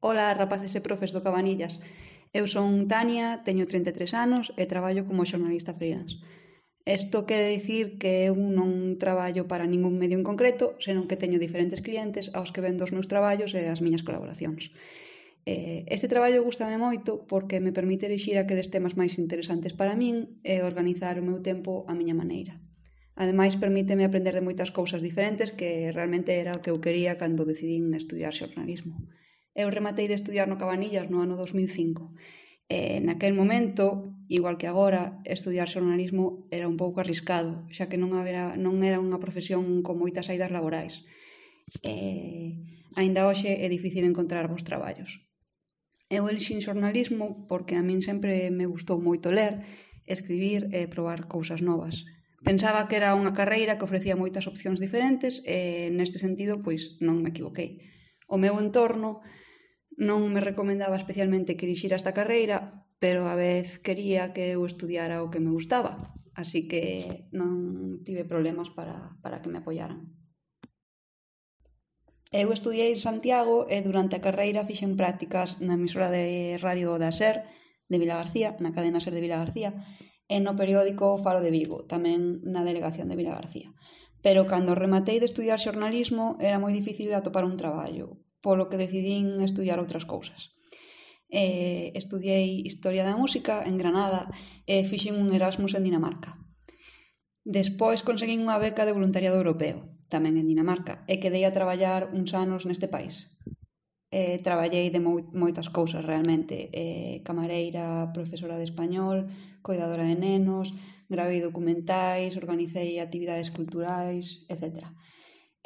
Ola, rapaces e profes do Cabanillas. Eu son Tania, teño 33 anos e traballo como xornalista freelance. Isto quere dicir que eu non traballo para ningún medio en concreto, senón que teño diferentes clientes aos que vendo os meus traballos e as miñas colaboracións. Este traballo gustame moito porque me permite elixir aqueles temas máis interesantes para min e organizar o meu tempo a miña maneira. Ademais, permíteme aprender de moitas cousas diferentes que realmente era o que eu quería cando decidín estudiar xornalismo. Eu rematei de estudiar no Cabanillas no ano 2005. E naquel momento, igual que agora, estudiar xornalismo era un pouco arriscado, xa que non, habera, non era unha profesión con moitas saídas laborais. E aínda hoxe é difícil encontrar vos traballos. Eu elxin xornalismo porque a min sempre me gustou moito ler, escribir e probar cousas novas. Pensaba que era unha carreira que ofrecía moitas opcións diferentes e neste sentido pois non me equivoquei. O meu entorno non me recomendaba especialmente que dirixira esta carreira, pero a vez quería que eu estudiara o que me gustaba, así que non tive problemas para, para que me apoiaran. Eu estudiei en Santiago e durante a carreira fixen prácticas na emisora de radio da SER de Vila García, na cadena SER de Vila García, e no periódico Faro de Vigo, tamén na delegación de Vila García. Pero cando rematei de estudiar xornalismo era moi difícil atopar un traballo, polo que decidín estudiar outras cousas. Eh, estudiei Historia da Música en Granada e fixen un Erasmus en Dinamarca. Despois conseguín unha beca de voluntariado europeo, tamén en Dinamarca, e quedei a traballar uns anos neste país. Eh, traballei de moitas cousas realmente, eh, camareira, profesora de español, cuidadora de nenos, gravei documentais, organicei actividades culturais, etc.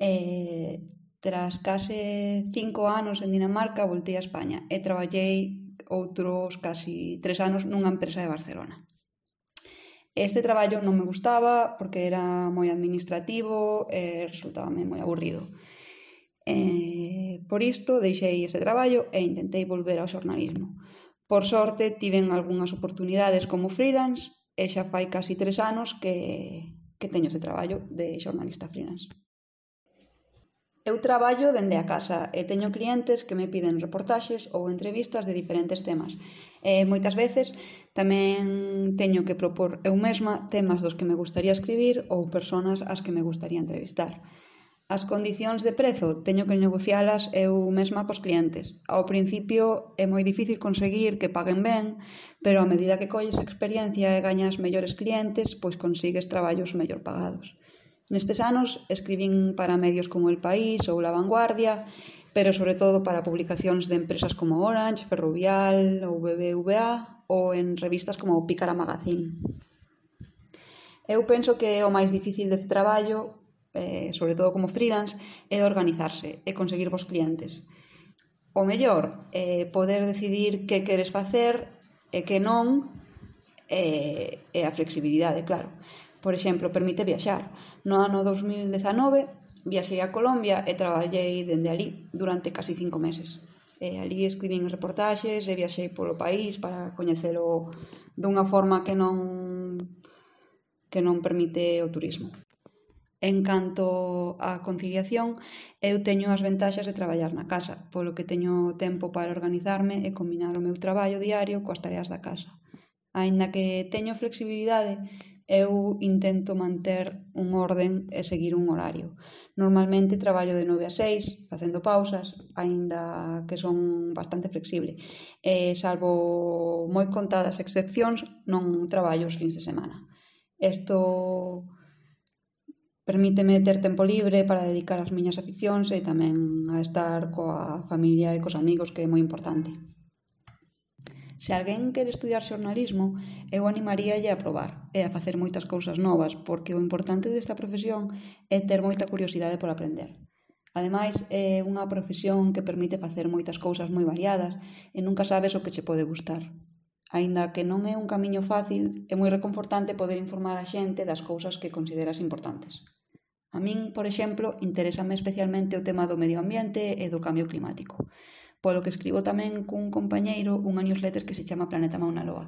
Eh, Tras case cinco anos en Dinamarca, voltei a España e traballei outros casi tres anos nunha empresa de Barcelona. Este traballo non me gustaba porque era moi administrativo e resultábame moi aburrido. E, por isto, deixei este traballo e intentei volver ao xornalismo. Por sorte, tiven algunhas oportunidades como freelance e xa fai casi tres anos que, que teño este traballo de xornalista freelance. Eu traballo dende a casa e teño clientes que me piden reportaxes ou entrevistas de diferentes temas. E moitas veces tamén teño que propor eu mesma temas dos que me gustaría escribir ou personas as que me gustaría entrevistar. As condicións de prezo teño que negocialas eu mesma cos clientes. Ao principio é moi difícil conseguir que paguen ben, pero a medida que colles experiencia e gañas mellores clientes, pois consigues traballos mellor pagados. Nestes anos escribín para medios como El País ou La Vanguardia, pero sobre todo para publicacións de empresas como Orange, Ferrovial ou BBVA ou en revistas como Pícara Magazine. Eu penso que o máis difícil deste traballo, eh, sobre todo como freelance, é organizarse e conseguir vos clientes. O mellor, é eh, poder decidir que queres facer e que non, eh, e a flexibilidade, claro. Por exemplo, permite viaxar. No ano 2019 viaxei a Colombia e traballei dende ali durante casi cinco meses. E ali escribín reportaxes e viaxei polo país para coñecelo dunha forma que non que non permite o turismo. En canto á conciliación, eu teño as ventaxas de traballar na casa, polo que teño tempo para organizarme e combinar o meu traballo diario coas tareas da casa. Aínda que teño flexibilidade eu intento manter un orden e seguir un horario. Normalmente traballo de 9 a 6, facendo pausas, aínda que son bastante flexible. E, salvo moi contadas excepcións, non traballo os fins de semana. Isto permíteme ter tempo libre para dedicar as miñas aficións e tamén a estar coa familia e cos amigos, que é moi importante. Se alguén quere estudiar xornalismo, eu animaríalle a probar e a facer moitas cousas novas, porque o importante desta profesión é ter moita curiosidade por aprender. Ademais, é unha profesión que permite facer moitas cousas moi variadas e nunca sabes o que che pode gustar. Aínda que non é un camiño fácil, é moi reconfortante poder informar a xente das cousas que consideras importantes. A min, por exemplo, interésame especialmente o tema do medio ambiente e do cambio climático polo que escribo tamén cun compañeiro unha newsletter que se chama Planeta Mauna Loa.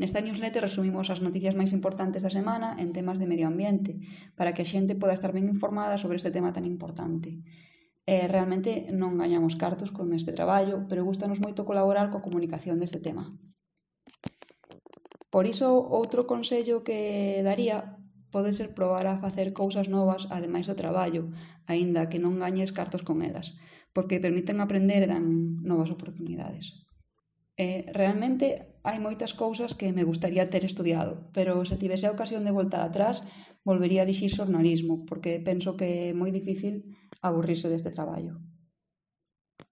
Nesta newsletter resumimos as noticias máis importantes da semana en temas de medio ambiente, para que a xente poda estar ben informada sobre este tema tan importante. Eh, realmente non gañamos cartos con este traballo, pero gustanos moito colaborar coa comunicación deste tema. Por iso, outro consello que daría Pode ser probar a facer cousas novas ademais do traballo, aínda que non gañes cartos con elas, porque permiten aprender e dan novas oportunidades. E, realmente hai moitas cousas que me gustaría ter estudiado, pero se tivese a ocasión de voltar atrás, volvería a elixir xornalismo, porque penso que é moi difícil aburrirse deste traballo.